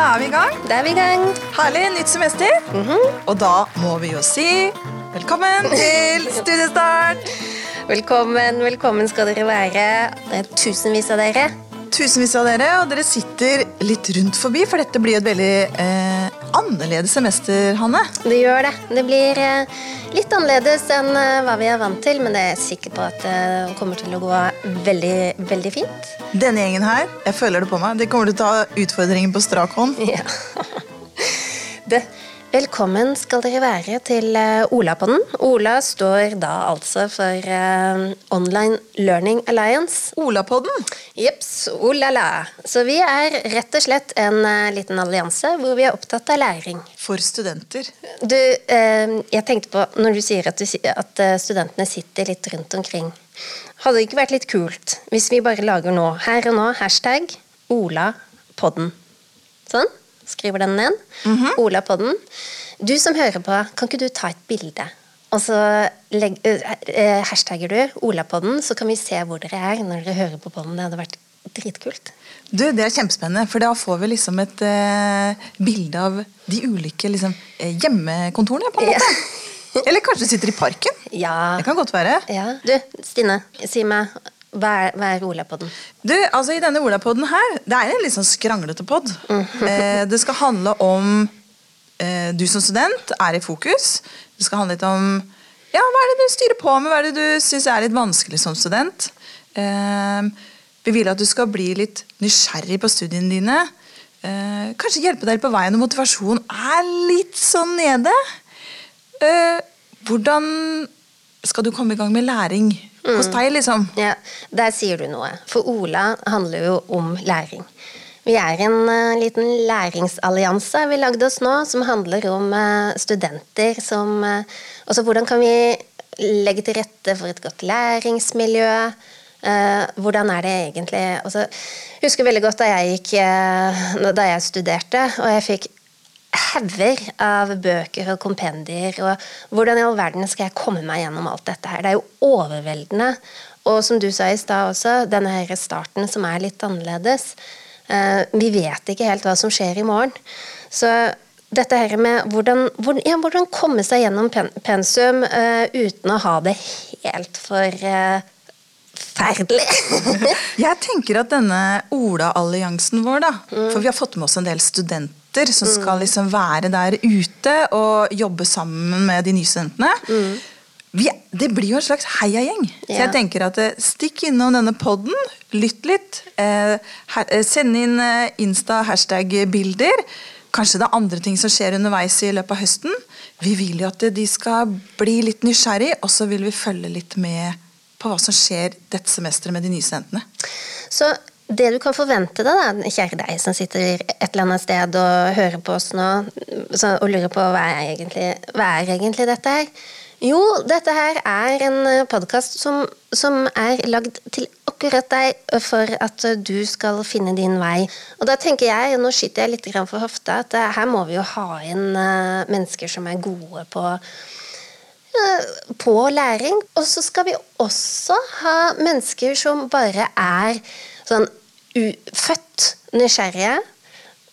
da er vi i gang. Da er vi i gang. Herlig, nytt semester. Og da må vi jo si velkommen til studiestart. Velkommen, velkommen skal dere være. Det er tusenvis av dere. Tusenvis av dere, og dere sitter litt rundt forbi, for dette blir et veldig eh, annerledes semester, Hanne. Det gjør det. Det blir eh, litt annerledes enn eh, hva vi er vant til, men det er jeg sikker på at det kommer til å gå veldig, veldig fint. Denne gjengen her, jeg føler det på meg, de kommer til å ta utfordringen på strak hånd. Ja. Det, velkommen skal dere være til Ola-podden. Ola står da altså for eh, Online Learning Alliance. Ola-podden? Jeps, olala. Så vi er rett og slett en eh, liten allianse hvor vi er opptatt av læring. For studenter. Du, eh, jeg tenkte på, når du sier at, du, at eh, studentene sitter litt rundt omkring, hadde det ikke vært litt kult hvis vi bare lager nå, her og nå, hashtag Ola-podden? Sånn? Skriver den ned. Ola-podden. Du som hører på, kan ikke du ta et bilde? Og så legg, eh, hashtagger du Olapodden, så kan vi se hvor dere er når dere hører på podden. Det hadde vært dritkult. Du, Det er kjempespennende, for da får vi liksom et uh, bilde av de ulike liksom, hjemmekontorene. på en Ja. Eller kanskje du sitter i parken. Ja. Det kan godt være. ja. Du, Stine, si meg, hva er, hva er Olapodden? Du, altså I denne Olapodden her, det er en litt sånn skranglete pod. eh, det skal handle om eh, du som student er i fokus. Det skal handle litt om ja, hva er det du styrer på med, hva er det du syns er litt vanskelig som student. Eh, vi vil at du skal bli litt nysgjerrig på studiene dine. Eh, kanskje hjelpe deg på veien når motivasjonen er litt sånn nede. Eh, hvordan skal du komme i gang med læring hos deg, liksom? Ja, Der sier du noe. For Ola handler jo om læring. Vi er en uh, liten læringsallianse vi lagde oss nå, som handler om uh, studenter som uh, Altså hvordan kan vi legge til rette for et godt læringsmiljø? Hvordan er det egentlig altså, Jeg husker veldig godt da jeg, gikk, da jeg studerte, og jeg fikk hauger av bøker og kompendier. og Hvordan i all verden skal jeg komme meg gjennom alt dette her? Det er jo overveldende. Og som du sa i stad også, denne her starten som er litt annerledes. eh, vi vet ikke helt hva som skjer i morgen. Så dette her med hvordan, hvordan, ja, hvordan komme seg gjennom pensum uh, uten å ha det helt for uh, forferdelig. Jeg tenker at denne Ola-alliansen vår, da, for vi har fått med oss en del studenter som skal liksom være der ute og jobbe sammen med de nye studentene. Vi, det blir jo en slags heiagjeng. Så jeg tenker at eh, stikk innom denne podden, lytt litt. Eh, her, eh, send inn eh, Insta-hashtag-bilder. Kanskje det er andre ting som skjer underveis i løpet av høsten. Vi vil jo at de skal bli litt nysgjerrig, og så vil vi følge litt med på hva som skjer dette semesteret med de nye studentene. Så det du kan forvente deg, da, kjære deg som sitter et eller annet sted og hører på oss nå så, og lurer på hva er, egentlig, hva er egentlig dette her? Jo, dette her er en podkast som, som er lagd til akkurat deg for at du skal finne din vei. Og da tenker jeg, og nå skyter jeg litt for hofta, at eh, her må vi jo ha inn eh, mennesker som er gode på eh, på læring. Og så skal vi også ha mennesker som bare er sånn født nysgjerrige,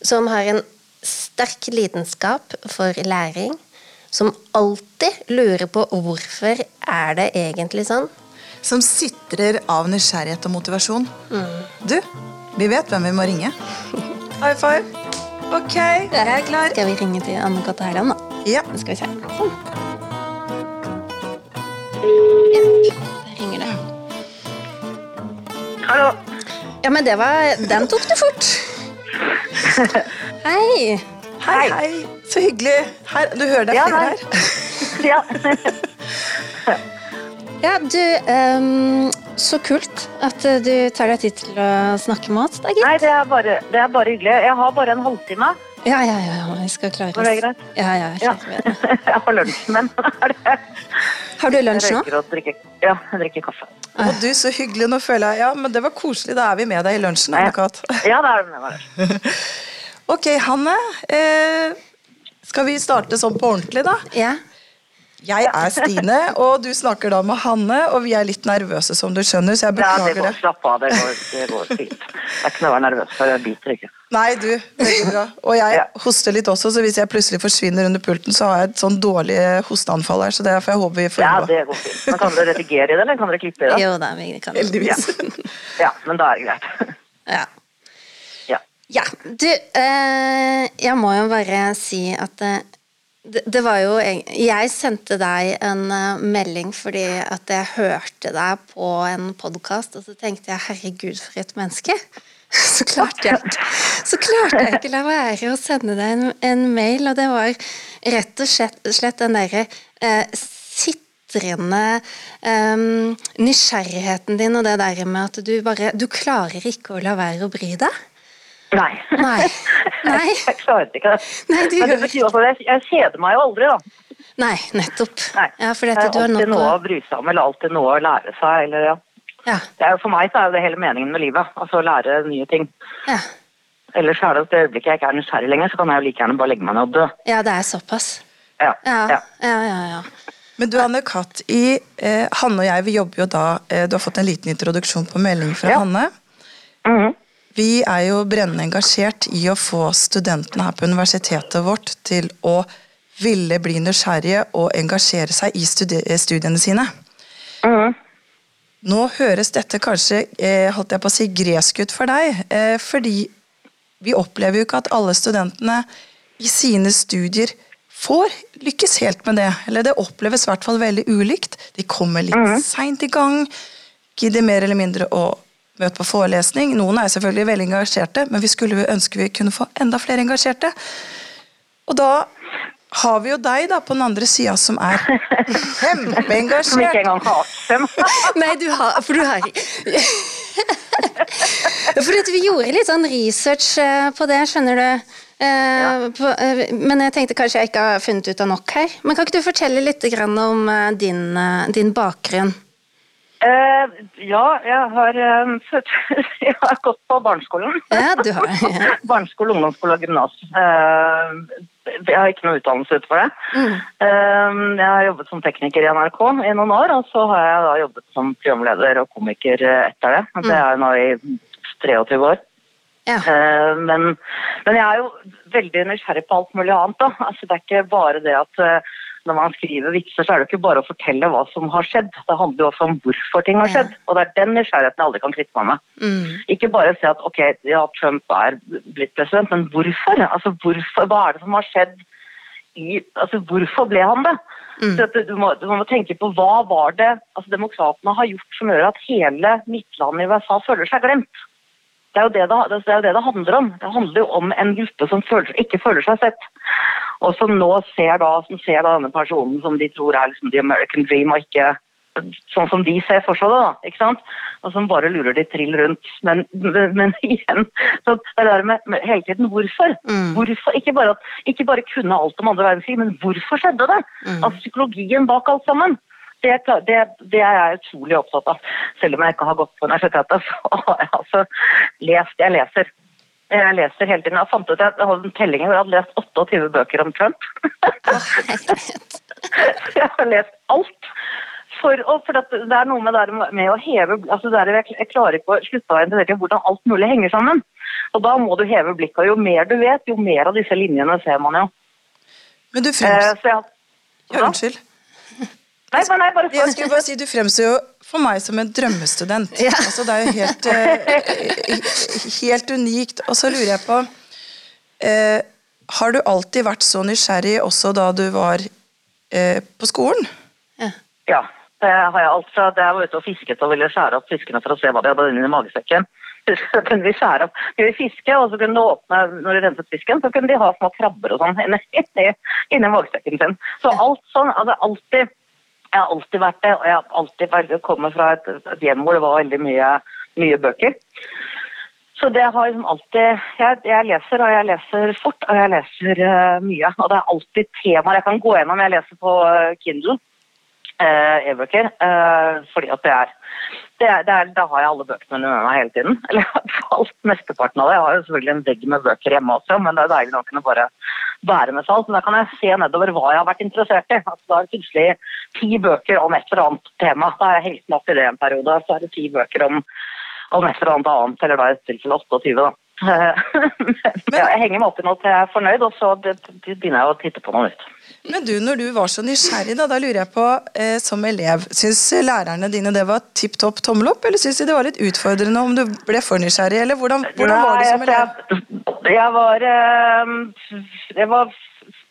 som har en sterk lidenskap for læring, som alltid lurer på hvorfor er det egentlig sånn. Som sitrer av nysgjerrighet og motivasjon. Du, vi vet hvem vi må ringe. High five. Ok, jeg er klar. Skal vi ringe til Anne Katte Herland, da? Ja. Nå skal vi se. Sånn. Ja, der ringer det. Hallo. Ja, men det var Den tok du fort. Hei. Hei, hei. Så hyggelig. Her, du hører det er Ja, flere her. Ja. Ja, du um, Så kult at eh, du tar deg tid til å snakke med oss, da, gitt. Nei, det er, bare, det er bare hyggelig. Jeg har bare en halvtime. Ja, ja, ja, vi skal klare oss. Var det greit? Ja, ja, Ja. Jeg har lunsj, men Er det- Har du lunsj nå? ja, jeg drikker kaffe. Å du, så hyggelig. Nå føler jeg Ja, men det var koselig. Da er vi med deg i lunsjen, Anne-Kat. Ja, det er vi med deg. Ok, Hanne. Eh, skal vi starte sånn på ordentlig, da? Ja. Jeg er Stine, og du snakker da med Hanne, og vi er litt nervøse, som du skjønner, så jeg beklager det. Ja, det går. det. Slapp av, det går, det går fint. Det er ikke noe å være nervøs for, jeg biter ikke. Nei, du, veldig bra. Og jeg Ja. hoster litt også, så hvis jeg plutselig forsvinner under pulten, så har jeg et sånn dårlig hosteanfall her, så det får jeg håpe vi får Ja, det går fint. Men kan dere redigere i det, eller kan dere klippe i det? Jo da, vi kan Heldigvis. Ja, men da er det greit. Ja. Ja. Ja, du, eh, jeg må jo bare si at eh, det, var jo Jeg sendte deg en eh, melding fordi at jeg hørte deg på en podkast, og så tenkte jeg herregud, for et menneske. Så klarte jeg, så klarte jeg ikke la være å sende deg en, en mail, og det var rett og slett, slett den derre eh, sitrende eh, nysgjerrigheten din og det der med at du bare Du klarer ikke å la være å bry deg. Nei. Nei. Nei. Jeg klarer ikke det. Nei, du Men det betyr også at jeg, jeg kjeder meg jo aldri, da. Nei, nettopp. Nei. Ja, for det er du har alltid noe å bry seg om, eller alltid noe å lære seg, eller ja. ja, Det er for meg så er jo det hele meningen med livet, altså å lære nye ting. ja. Ellers er det at det øyeblikket jeg ikke er nysgjerrig lenger, så kan jeg jo like gjerne bare legge meg ned og dø. ja, det er såpass. Ja. Ja, ja. ja, ja. ja. Men du Anne Katt, i, eh, Hanne og jeg vi jobber jo da eh, Du har fått en liten introduksjon på melding fra Ja. Hanne. Mhm. Vi er jo brennende engasjert i å få studentene her på universitetet vårt til å ville bli nysgjerrige og engasjere seg i studi studiene sine. Mhm. Nå høres dette kanskje eh, holdt jeg på å si, gresk ut for deg, eh, fordi vi opplever jo ikke at alle studentene i sine studier får lykkes helt med det. Eller det oppleves i hvert fall veldig ulikt. De kommer litt Mhm. seint i gang, gidder mer eller mindre å møte på forelesning. Noen er selvfølgelig veldig engasjerte, men vi skulle ønske vi kunne få enda flere engasjerte. Og da har vi jo deg da på den andre sida som er Som ikke engang har dem. Nei, du har For du har Fordi at vi gjorde litt sånn research eh, på det, skjønner du. Eh, eh, men jeg tenkte kanskje jeg ikke har funnet ut av nok her. Men kan ikke du fortelle litt om din, din bakgrunn? Eh, ja, jeg har, født- jeg har gått på barneskolen. Ja, du har ja. Barneskole, ungdomsskole og gymnas. Uh, jeg har ikke noe utdannelse utenfor det. Mm. Jeg har jobbet som tekniker i NRK i noen år, og så har jeg da jobbet som programleder og komiker etter det. Det er nå i 23 år. ja. Men, men jeg er jo veldig nysgjerrig på alt mulig annet. Altså, det er ikke bare det at når man skriver vitser, så er det ikke bare å fortelle hva som har skjedd. Det handler jo også om hvorfor ting har skjedd. Og det er den nysgjerrigheten jeg aldri kan kvitte meg med. Mm. Ikke bare si at ok, ja, Trump er blitt president, men hvorfor? Altså, hvorfor? Hva er det som har skjedd i Altså, hvorfor ble han det? Mm. Du, må, du må tenke på hva var det altså, demokratene har gjort som gjør at hele midtlandet i USA føler seg glemt. Det er, jo det, det, det er jo det det handler om. Det handler jo om en gruppe som føler, ikke føler seg sett. Og som nå ser da, som ser da denne personen som de tror er liksom the American dream, og ikke sånn som de ser for seg det. da, ikke sant? Og som bare lurer de trill rundt. Men, men, men igjen, så det er det med, med hele tiden hvorfor. Mm. hvorfor ikke, bare, at- ikke bare kunne alt om andre verdenskrig, men hvorfor skjedde det? Mm. Altså psykologien bak alt sammen. Det, det, det er jeg utrolig opptatt av. Selv om jeg ikke har gått på universitetet, så har jeg altså lest Jeg leser. Jeg leser hele tiden. Jeg fant ut jeg hadde en telling hvor jeg hadde lest 28 bøker om Trump. Jeg har lest alt. For, å- for det er noe med, der med å heve altså det er, jeg, jeg klarer ikke å slutte å interessere hvordan alt mulig henger sammen. Og da må du heve blikket. Jo mer du vet, jo mer av disse linjene ser man jo. Men du Eh, frems... så jeg, Ja, unnskyld. Nei, men nei, bare Jeg skulle bare si, Du fremstår jo for meg som en drømmestudent. Ja. Altså, det er jo helt, uh, helt unikt. Og så lurer jeg på uh, Har du alltid vært så nysgjerrig også da du var uh, på skolen? Ja. Ja, det har jeg alt fra da jeg var ute og fisket og ville skjære opp fiskene for å se hva de hadde inni magesekken. Så kunne vi skjære opp, kunne vi fiske, og så kunne de åpne når de renset fisken, så kunne de ha små krabber og sånn inni, inni, inni magesekken sin. Så alt sånn, altså alltid, jeg har alltid vært det, og jeg har alltid veldig kommet fra et, et hjem hvor det var veldig mye, mye bøker. Så det har liksom alltid jeg, jeg leser, og jeg leser fort, og jeg leser uh, mye. Og det er alltid temaer jeg kan gå gjennom. Jeg leser på eh, Kindle uh, e-bøker, uh, fordi at det er, det det er Da har jeg alle bøkene med meg hele tiden. Eller fall mesteparten av det. Jeg har jo selvfølgelig en vegg med bøker hjemme også, men det er deilig å kunne bare bære med seg alt. Men da kan jeg se nedover hva jeg har vært interessert i. Altså, da er det plutselig ti bøker om et eller annet tema. Da er jeg helt natt i det en periode. Så er det ti bøker om, om et eller annet annet, eller da i tilfelle 28, da. Men, jeg henger meg opp i noe til jeg er fornøyd, og så begynner jeg å titte på noe nytt. Men du, når du var så nysgjerrig, da, da lurer jeg på, eh, som elev, syns lærerne dine det var tipp topp tommel opp, eller syns de det var litt utfordrende om du ble for nysgjerrig, eller hvordan, hvordan var du som elev? Jeg, jeg, var, eh, jeg var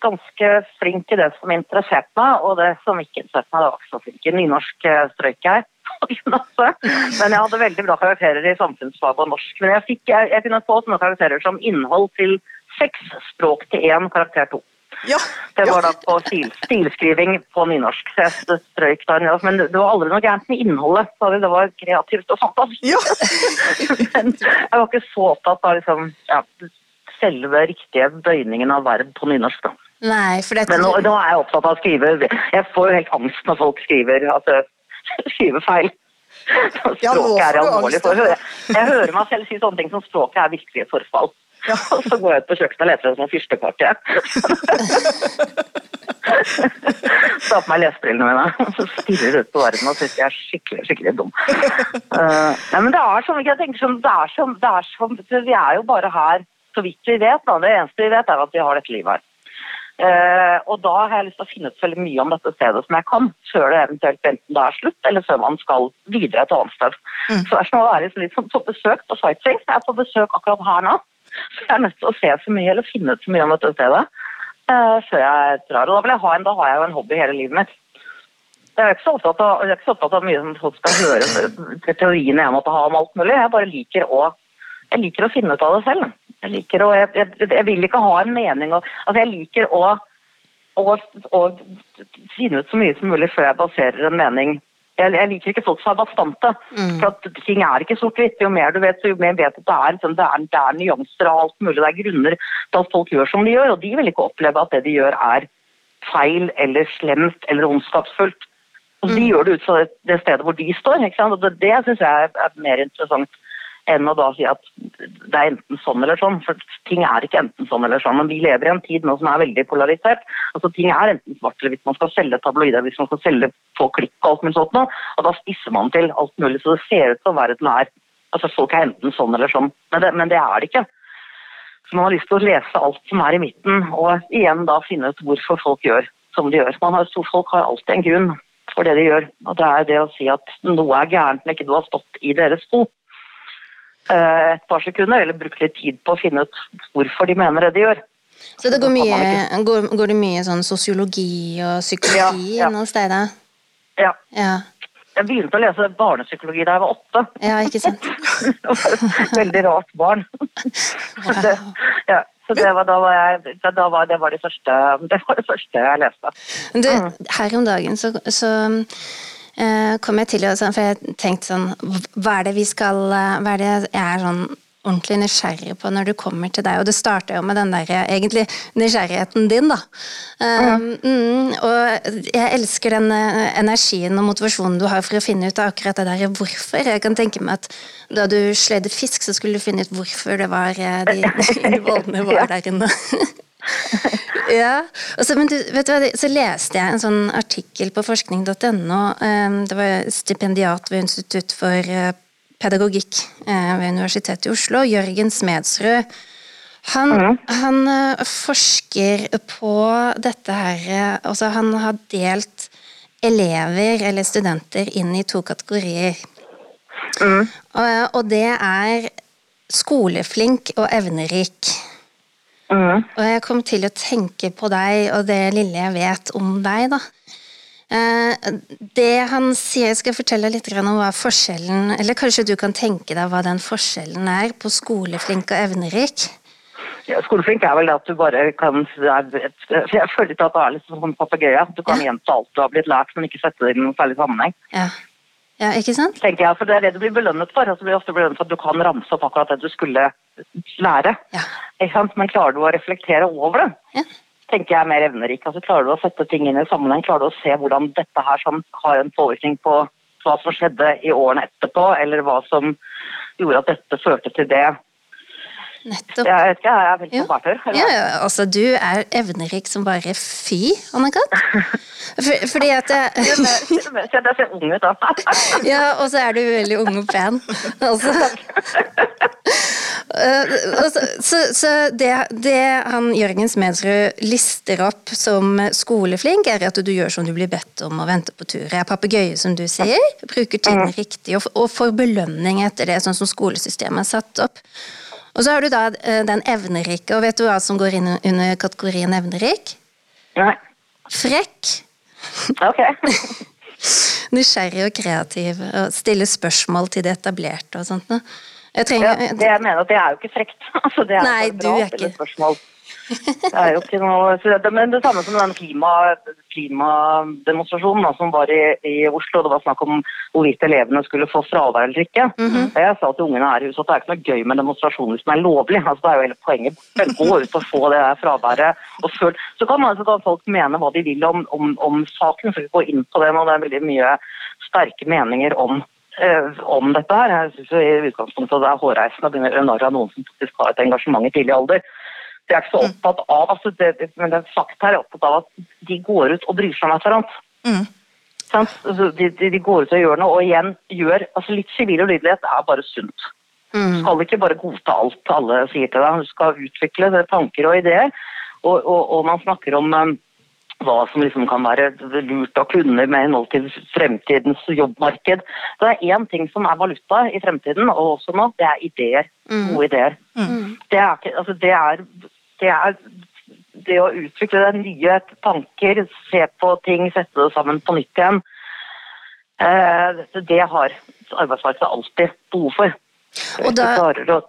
ganske flink i det som interesserte meg, og det som ikke interesserte meg, det var ikke så flink i nynorsk strøyk strøk jeg. Men jeg hadde veldig bra karakterer i samfunnsfag og norsk. Men jeg, fikk, jeg, jeg kunne få sånne karakterer som innhold til seks, språk til én, karakter to. Ja, det var da på stil, stilskriving på nynorsk. Så jeg strøyk da, men det var aldri noe gærent med innholdet. Det var kreativt og fantastisk. Ja. men jeg var ikke så opptatt av liksom, ja, selve riktige bøyningen av verb på nynorsk. da. Nei, for dette... Men nå, nå, er jeg opptatt av å skrive Jeg får jo helt angst når folk skriver, altså, skriver feil. Språket er alvorlig. For jeg, jeg hører meg selv si sånne ting som språket er virkelig et forfall. Ja. Og så går jeg ut på kjøkkenet og leter etter sånn fyrstekake. Ta på meg lesebrillene mine og så stirrer ut på verden og syns jeg er skikkelig skikkelig dum. Uh, nei, men det er sånn, jeg tenker sånn, det er sånn, det er sånn, Vi er jo bare her så vidt vi vet. Da. Det eneste vi vet, er at vi har dette livet her. Uh, og da har jeg lyst til å finne ut veldig mye om dette stedet som jeg kan, før det eventuelt enten det er slutt, eller før man skal videre et annet sted. Mm. Så det er som å være litt på besøk på sightseeing. Jeg er på besøk akkurat her nå. Så jeg er nødt til å se så mye eller finne ut så mye om dette stedet uh, før jeg drar. Og da, ha en, da har jeg jo en hobby hele livet mitt. Er så jeg er ikke så opptatt av mye som folk skal høre teoriene jeg måtte ha om alt mulig. Jeg bare liker å, jeg liker å finne ut av det selv. Jeg, liker å, jeg, jeg, jeg vil ikke ha en mening. Og, altså jeg liker å, å, å finne ut så mye som mulig før jeg baserer en mening jeg, jeg, liker ikke folk som er bastante. Mm. For at ting er ikke sort-hvitt. Jo mer du vet, jo mer vet at det er, sånn, det, er, det er nyanser og alt mulig. Det er grunner til at folk gjør som de gjør, og de vil ikke oppleve at det de gjør er feil eller slemt eller ondskapsfullt. Og mm. De gjør det ut fra det, det, stedet hvor de står. ikke sant? Og Det, det syns jeg er, er mer interessant enn å da si at det er enten sånn eller sånn. For ting er ikke enten sånn eller sånn. Men vi lever i en tid nå som er veldig polarisert. Altså Ting er enten svart eller hvis man skal selge tabloider, hvis man skal selge få klikk og alt mulig sånt noe. Og da spisser man til alt mulig, så det ser ut som verden er Altså Folk er enten sånn eller sånn, men det, men det er det ikke. Så man har lyst til å lese alt som er i midten, og igjen da finne ut hvorfor folk gjør som de gjør. Man har, folk har alltid en grunn for det de gjør. Og det er det å si at noe er gærent når ikke du har stått i deres sko. Eh, et par sekunder, eller brukt litt tid på å finne ut hvorfor de mener det de gjør. Så det går mye, går, går det mye sånn sosiologi og psykologi ja, ja. noen steder? Ja. ja. Jeg begynte å lese barnepsykologi da jeg var åtte. Ja, ikke sant? Veldig rart barn. Wow. Det, ja, så det var, da var jeg, da var, det, var det, første, det var det første jeg leste. Du, mm. her om dagen så, så kom jeg til å For jeg tenkte sånn Hva er det vi skal eh, Hva er det jeg er sånn ordentlig nysgjerrig på når du kommer til deg, og det starter jo med den der egentlig nysgjerrigheten din, da. Um, mm, og jeg elsker den energien og motivasjonen du har for å finne ut av akkurat det der hvorfor. Jeg kan tenke meg at da du sløyde fisk, så skulle du finne ut hvorfor det var de, de vollene var der inne. ja, så, men du, vet du hva, så leste jeg en sånn artikkel på forskning.no. Ehm, det var stipendiat ved Institutt for eh, pedagogikk eh, ved Universitetet i Oslo, Jørgen Smedsrud. Han, mm. han eh, forsker på dette her Altså, han har delt elever eller studenter inn i to kategorier. Mm. Og, og det er skoleflink og evnerik. Mm. Og jeg kom til å tenke på deg og det lille jeg vet om deg, da. Eh, det han sier, jeg skal fortelle litt om hva forskjellen Eller kanskje du kan tenke deg hva den forskjellen er på skoleflink og evnerik? Ja, skoleflink er vel det at du bare kan Jeg føler ikke at du er litt som papegøye. Du kan ja. gjenta alt du har blitt lært, men ikke sette det i noen særlig sammenheng. Ja. Ja, ikke sant? Tenker jeg, for Det er det du blir belønnet for. Altså, du blir ofte belønnet for at du kan ramse opp akkurat det du skulle lære. Ja. Men klarer du å reflektere over det, ja. tenker jeg er mer evnerik. Altså, klarer du å sette ting inn i sammenheng, klarer du å se hvordan dette her som har en påvirkning på hva som skjedde i årene etterpå, eller hva som gjorde at dette førte til det Nettopp. Jeg vet ikke, jeg er veldig Ja. Ja, ja, altså du er evnerik som bare fy, Anne-Kat. For, fordi at Jeg ser- ung ut, da. Ja, og så er du veldig ung og pen. Altså. Eh, altså, så så det, det han Jørgen Smedsrud lister opp som skoleflink, er at du gjør som du blir bedt om og venter på tur. Jeg Er papegøye, som du sier. Bruker tiden riktig og, og får belønning etter det, sånn som skolesystemet er satt opp. Og så har du da eh, den evnerike, og vet du hva som går inn under kategorien evnerik? Nei. Frekk. Ok. Nysgjerrig og kreativ, og stille spørsmål til det etablerte og sånt. noe. Jeg Ja, det jeg mener, det er jo ikke frekt. Altså, det er Nei, du er ikke- spørsmål. Det er jo ikke noe det, Men det samme som den klima, klimademonstrasjonen da, som var i, i Oslo. Det var snakk om hvorvidt elevene skulle få fravær eller ikke. Mm -hmm. Jeg sa til ungene her i huset at det er ikke noe gøy med demonstrasjoner som er lovlig. Altså, det er jo hele poenget. Gå ut og få det der fraværet. Og føl. Så kan, altså, så kan folk mene hva de vil om, om, om saken, så vi går inn på det nå. Det er veldig mye sterke meninger om eh, om dette her. Jeg synes jo i utgangspunktet det er hårreisende av noen som faktisk har et engasjement i tidlig alder. Det er ikke så opptatt av, altså det, det, men det er sagt her, er opptatt av at de går ut og bryr seg om et eller annet. Mm. Altså, De, de, de går ut og gjør noe, og igjen gjør altså Litt sivil ulydighet er bare sunt. Du Mm. skal ikke bare godta alt alle sier til deg. Du skal utvikle tanker og ideer. Og, og, og man snakker om um, hva som liksom kan være lurt å kunne med henhold til fremtidens jobbmarked. Det er én ting som er valuta i fremtiden, og også nå, det er ideer. Gode ideer. Det er, ikke, altså det, er, det er det å utvikle det nye tanker, se på ting, sette det sammen på nytt igjen. Eh, det- har arbeidsmarkedet alltid behov for. Og da-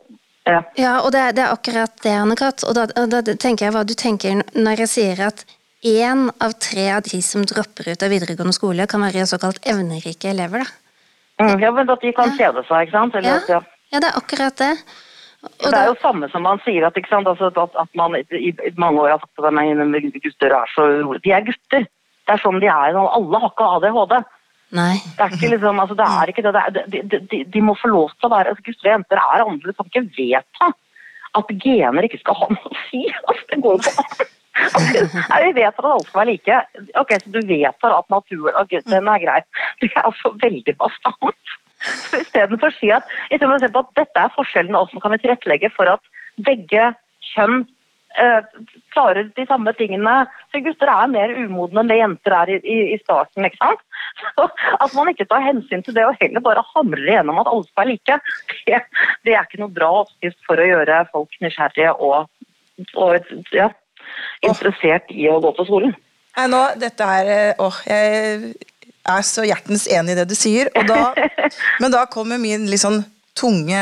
ja. Ja, og det, det er akkurat det, Anne Katt. Og da, da tenker jeg hva du tenker når jeg sier at én av tre av de som dropper ut av videregående skole, kan være såkalt evnerike elever, da. Mm, ja, men at de kan kjede seg, ikke sant? Eller, Ja, ja. ja det er akkurat det. Og Det er jo samme som man sier, at? Altså, at, at man i, i mange år har sagt at nei, gutter er så rolig. De er gutter. Det er sånn de er. Alle har ikke ADHD. nei. Det er ikke liksom, altså det er ikke det. det er, de, de, de, må få lov til å være altså Gutter og jenter er andre. Du kan ikke vedta at gener ikke skal ha noe å si. Altså, det går jo på nei, Vi vedtar at alle skal være like. Ok, Så du vedtar at naturen ok, den er grei. Det er altså veldig bastant. Istedenfor si at, å se på at dette er forskjellen, og hvordan kan vi tilrettelegge for at begge kjønn eh, klarer de samme tingene. For gutter er mer umodne enn det jenter er i, i, i starten. ikke sant? Så At man ikke tar hensyn til det og heller bare hamrer igjennom at alle skal være like, det, det er ikke noe bra oppskrift for å gjøre folk nysgjerrige og, og ja, interessert i å gå på skolen. Nei, nå, dette er eh, Åh, jeg er så hjertens enig i det du sier. Da, men da kommer min litt sånn tunge,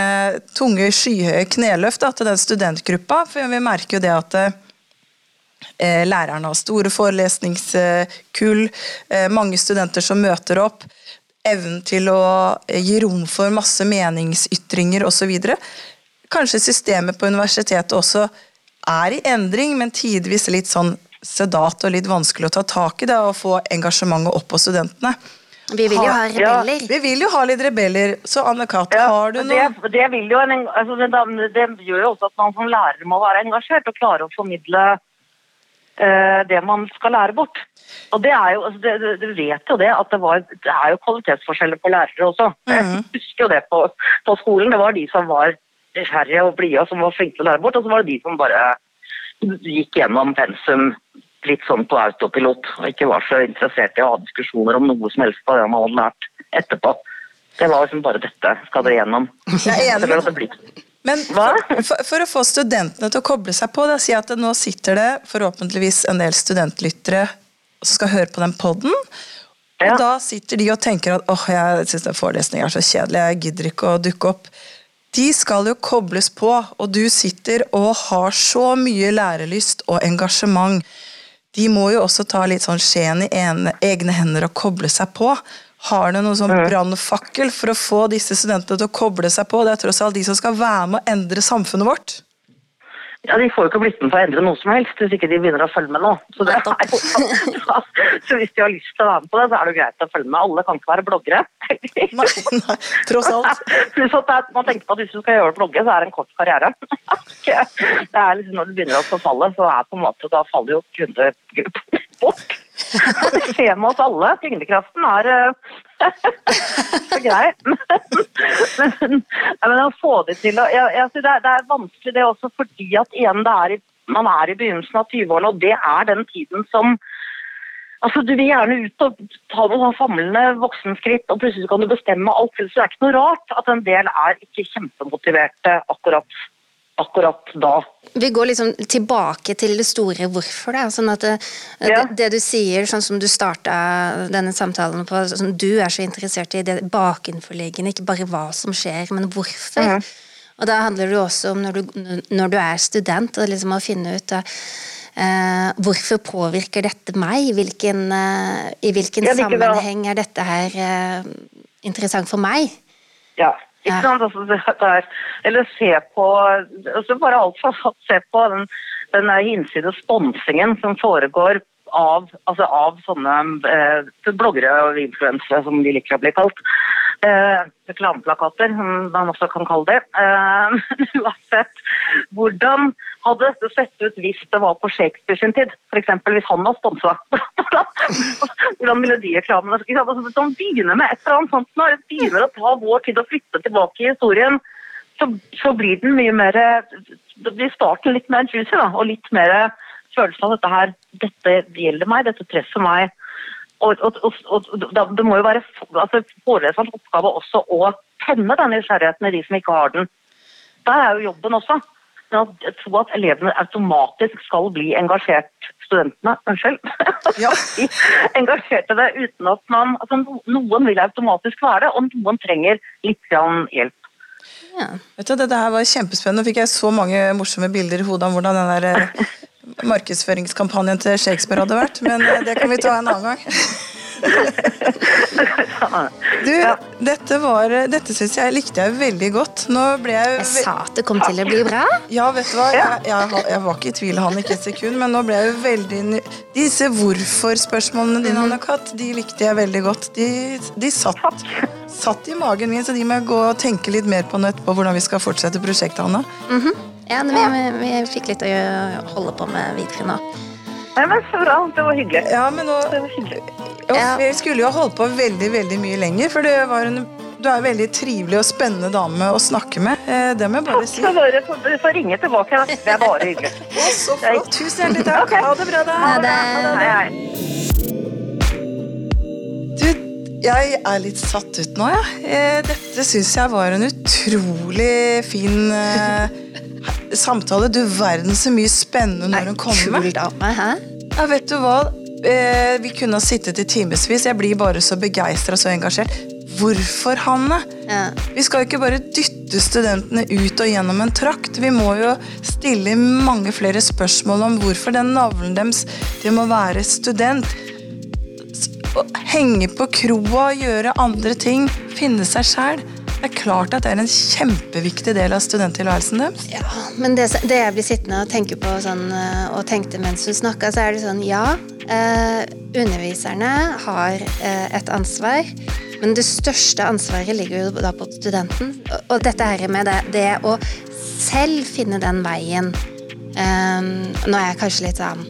tunge skyhøye kneløft da, til den studentgruppa. For vi merker jo det at eh, lærerne har store forelesningskull, eh, mange studenter som møter opp. Evnen til å eh, gi rom for masse meningsytringer osv. Kanskje systemet på universitetet også er i endring, men tidvis litt sånn sedat og litt vanskelig å ta tak i det og få engasjementet opp hos studentene. Vi vil jo ha Ja, rebeller. Vi vil jo ha litt rebeller, så Anne Kat, Ja, har du noe det, det, vil jo en, altså det, det gjør jo også at man som lærer må være engasjert og klare å formidle uh, det man skal lære bort. Og det er jo, altså det, det, Du vet jo det at det, var, det er jo kvalitetsforskjeller på lærere også. Jeg husker jo det på, på skolen. Det var de som var nysgjerrige og blide og som var flinke til å lære bort, og så var det de som bare gikk gjennom pensum litt sånn på autopilot og ikke var så interessert i å ha diskusjoner om noe som helst av det man hadde lært etterpå. Det var liksom bare dette skal dere gjennom. Jeg er enig, Men for, for, for å få studentene til å koble seg på, da, si at nå sitter det forhåpentligvis en del studentlyttere som skal høre på den podden. Og Ja. da sitter de og tenker at åh, jeg syns den forelesningen er så kjedelig, jeg gidder ikke å dukke opp. De skal jo kobles på, og du sitter og har så mye lærelyst og engasjement. De må jo også ta litt sånn skjeen i ene, egne hender og koble seg på. Har du noen sånn brannfakkel for å få disse studentene til å koble seg på? Det er tross alt de som skal være med å endre samfunnet vårt. Ja, De får jo ikke blitt med på å endre noe som helst hvis ikke de begynner å følge med nå. Så, det er så hvis de har lyst til å være med på det, så er det jo greit å følge med. Alle kan ikke være bloggere. Nei, nei, tross alt. Pluss at man tenker på at hvis du skal gjøre blogge, så er det en kort karriere. Det er liksom Når du begynner å forfalle, så er på en måte, da faller jo kundegruppen bort. Det skjer med oss alle. Tyngdekraften er eh, så greit. Men, men, men å få det til jeg, jeg, det, er, det er vanskelig det også fordi at igjen er man er i begynnelsen av 20-årene, og det er den tiden som Altså, Du vil gjerne ut og ta noen famlende voksenskritt, og plutselig kan du bestemme alt. Så det er ikke noe rart at en del er ikke kjempemotiverte akkurat akkurat da. Vi går liksom tilbake til det store hvorfor. Da. Sånn at det, ja. det, det, du sier, sånn som du starta denne samtalen på, sånn, du er så interessert i det bakenforliggende, ikke bare hva som skjer, men hvorfor. Mm. Og da handler det også om når du, når du er student, og liksom å finne ut da, Uh, hvorfor påvirker dette meg? Hvilken, uh, I hvilken ja, sammenheng er dette her uh, interessant for meg? Ja, ikke sant? Altså, det er, eller se på altså Bare alt for se på den, den hinsides sponsingen som foregår av, altså av sånne eh, bloggere og influensere, som de liker å bli kalt. Eh, reklameplakater, som man også kan kalle det. Eh, uansett, hvordan hadde dette sett ut hvis det var på Shakespeare sin tid? F.eks. hvis han var sponsa. hvordan ville de reklamene altså, begynner med et eller annet sånt, når det begynner å ta vår tid å flytte tilbake i historien, så, så blir den mye mer Det blir starten litt mer juicy da, og litt mer følelsen av dette her Dette gjelder meg, dette treffer meg. Og, og, og, og Det må jo være altså, foreleserens oppgave også å tenne den nysgjerrigheten i de som ikke har den. Der er jo jobben også. Men jeg tror at elevene automatisk skal bli engasjert studentene, unnskyld, ja. engasjerte det uten at man altså Noen vil automatisk være det, og noen trenger litt hjelp. Ja. Vet du, Dette her var kjempespennende. Nå fikk jeg så mange morsomme bilder i hodet om hvordan den der eh, markedsføringskampanjen til Shakespeare hadde vært, men eh, det kan vi ta en annen gang. Du, dette, var, dette syns jeg likte jeg veldig godt. Nå ble jeg Jeg sa at det kom til å bli bra. Ja, vet du hva. Jeg, jeg, jeg var ikke i tvil han ikke et sekund, men nå ble jeg jo veldig Disse hvorfor-spørsmålene dine, mhm. Anne Katt, de likte jeg veldig godt. De, de satt, satt, i magen min, så de må jeg gå og tenke litt mer på nå etterpå hvordan vi skal fortsette prosjektet, Anna. Mm -hmm. Ja, vi, vi, vi, fikk litt å holde på med videre nå. Nei, men Så bra. Det var hyggelig. Ja, men nå, jo, Vi skulle jo ha holdt på veldig veldig mye lenger, for det var en du er en veldig trivelig og spennende dame å snakke med. Eh, det må jeg bare si. Takk skal du får ringe tilbake. Det er bare hyggelig. Så flott. Tusen hjertelig takk. Okay. Ha det bra, da. Ha det. Ha det. Du, jeg er litt satt ut nå, jeg. Ja. Dette syns jeg var en utrolig fin uh, samtale. Du verden så mye spennende når hun kommer. Hæ? Ja, vet du hva? Eh, vi kunne ha sittet i timevis. Jeg blir bare så begeistra og så engasjert. Hvorfor, Hanne? Ja. Vi skal jo ikke bare dytte studentene ut og gjennom en trakt. Vi må jo stille mange flere spørsmål om hvorfor den navlen deres de må være student. Henge på kroa, gjøre andre ting, finne seg sjæl. Det er klart at det er en kjempeviktig del av studenttilværelsen deres. Ja, men det, det, jeg blir sittende og tenke på sånn, eh, og tenkte mens hun snakka, så er det sånn ja, eh, underviserne har eh, et ansvar. Men det største ansvaret ligger jo da på studenten. Og, og dette her med det, det, å selv finne den veien eh, Nå er jeg kanskje litt sånn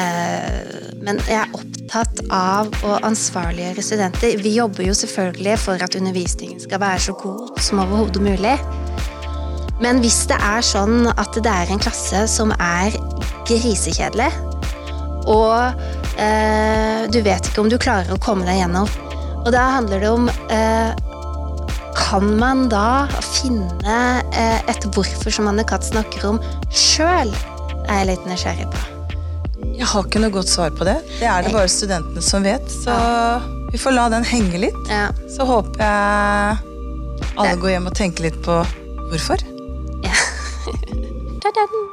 eh, Men jeg er opptatt opptatt av å ansvarliggjøre studenter. Vi jobber jo selvfølgelig for at undervisningen skal være så god som overhodet mulig. Men hvis det er sånn at det er en klasse som er grisekjedelig, og eh, du vet ikke om du klarer å komme deg gjennom, og da handler det om eh, Kan man da finne eh, et hvorfor som Anne Katt snakker om, sjøl? er jeg litt nysgjerrig på. Jeg har ikke noe godt svar på det. Det er det bare studentene som vet. Så vi får la den henge litt. Ja. Så håper jeg alle går hjem og tenker litt på hvorfor. Ja.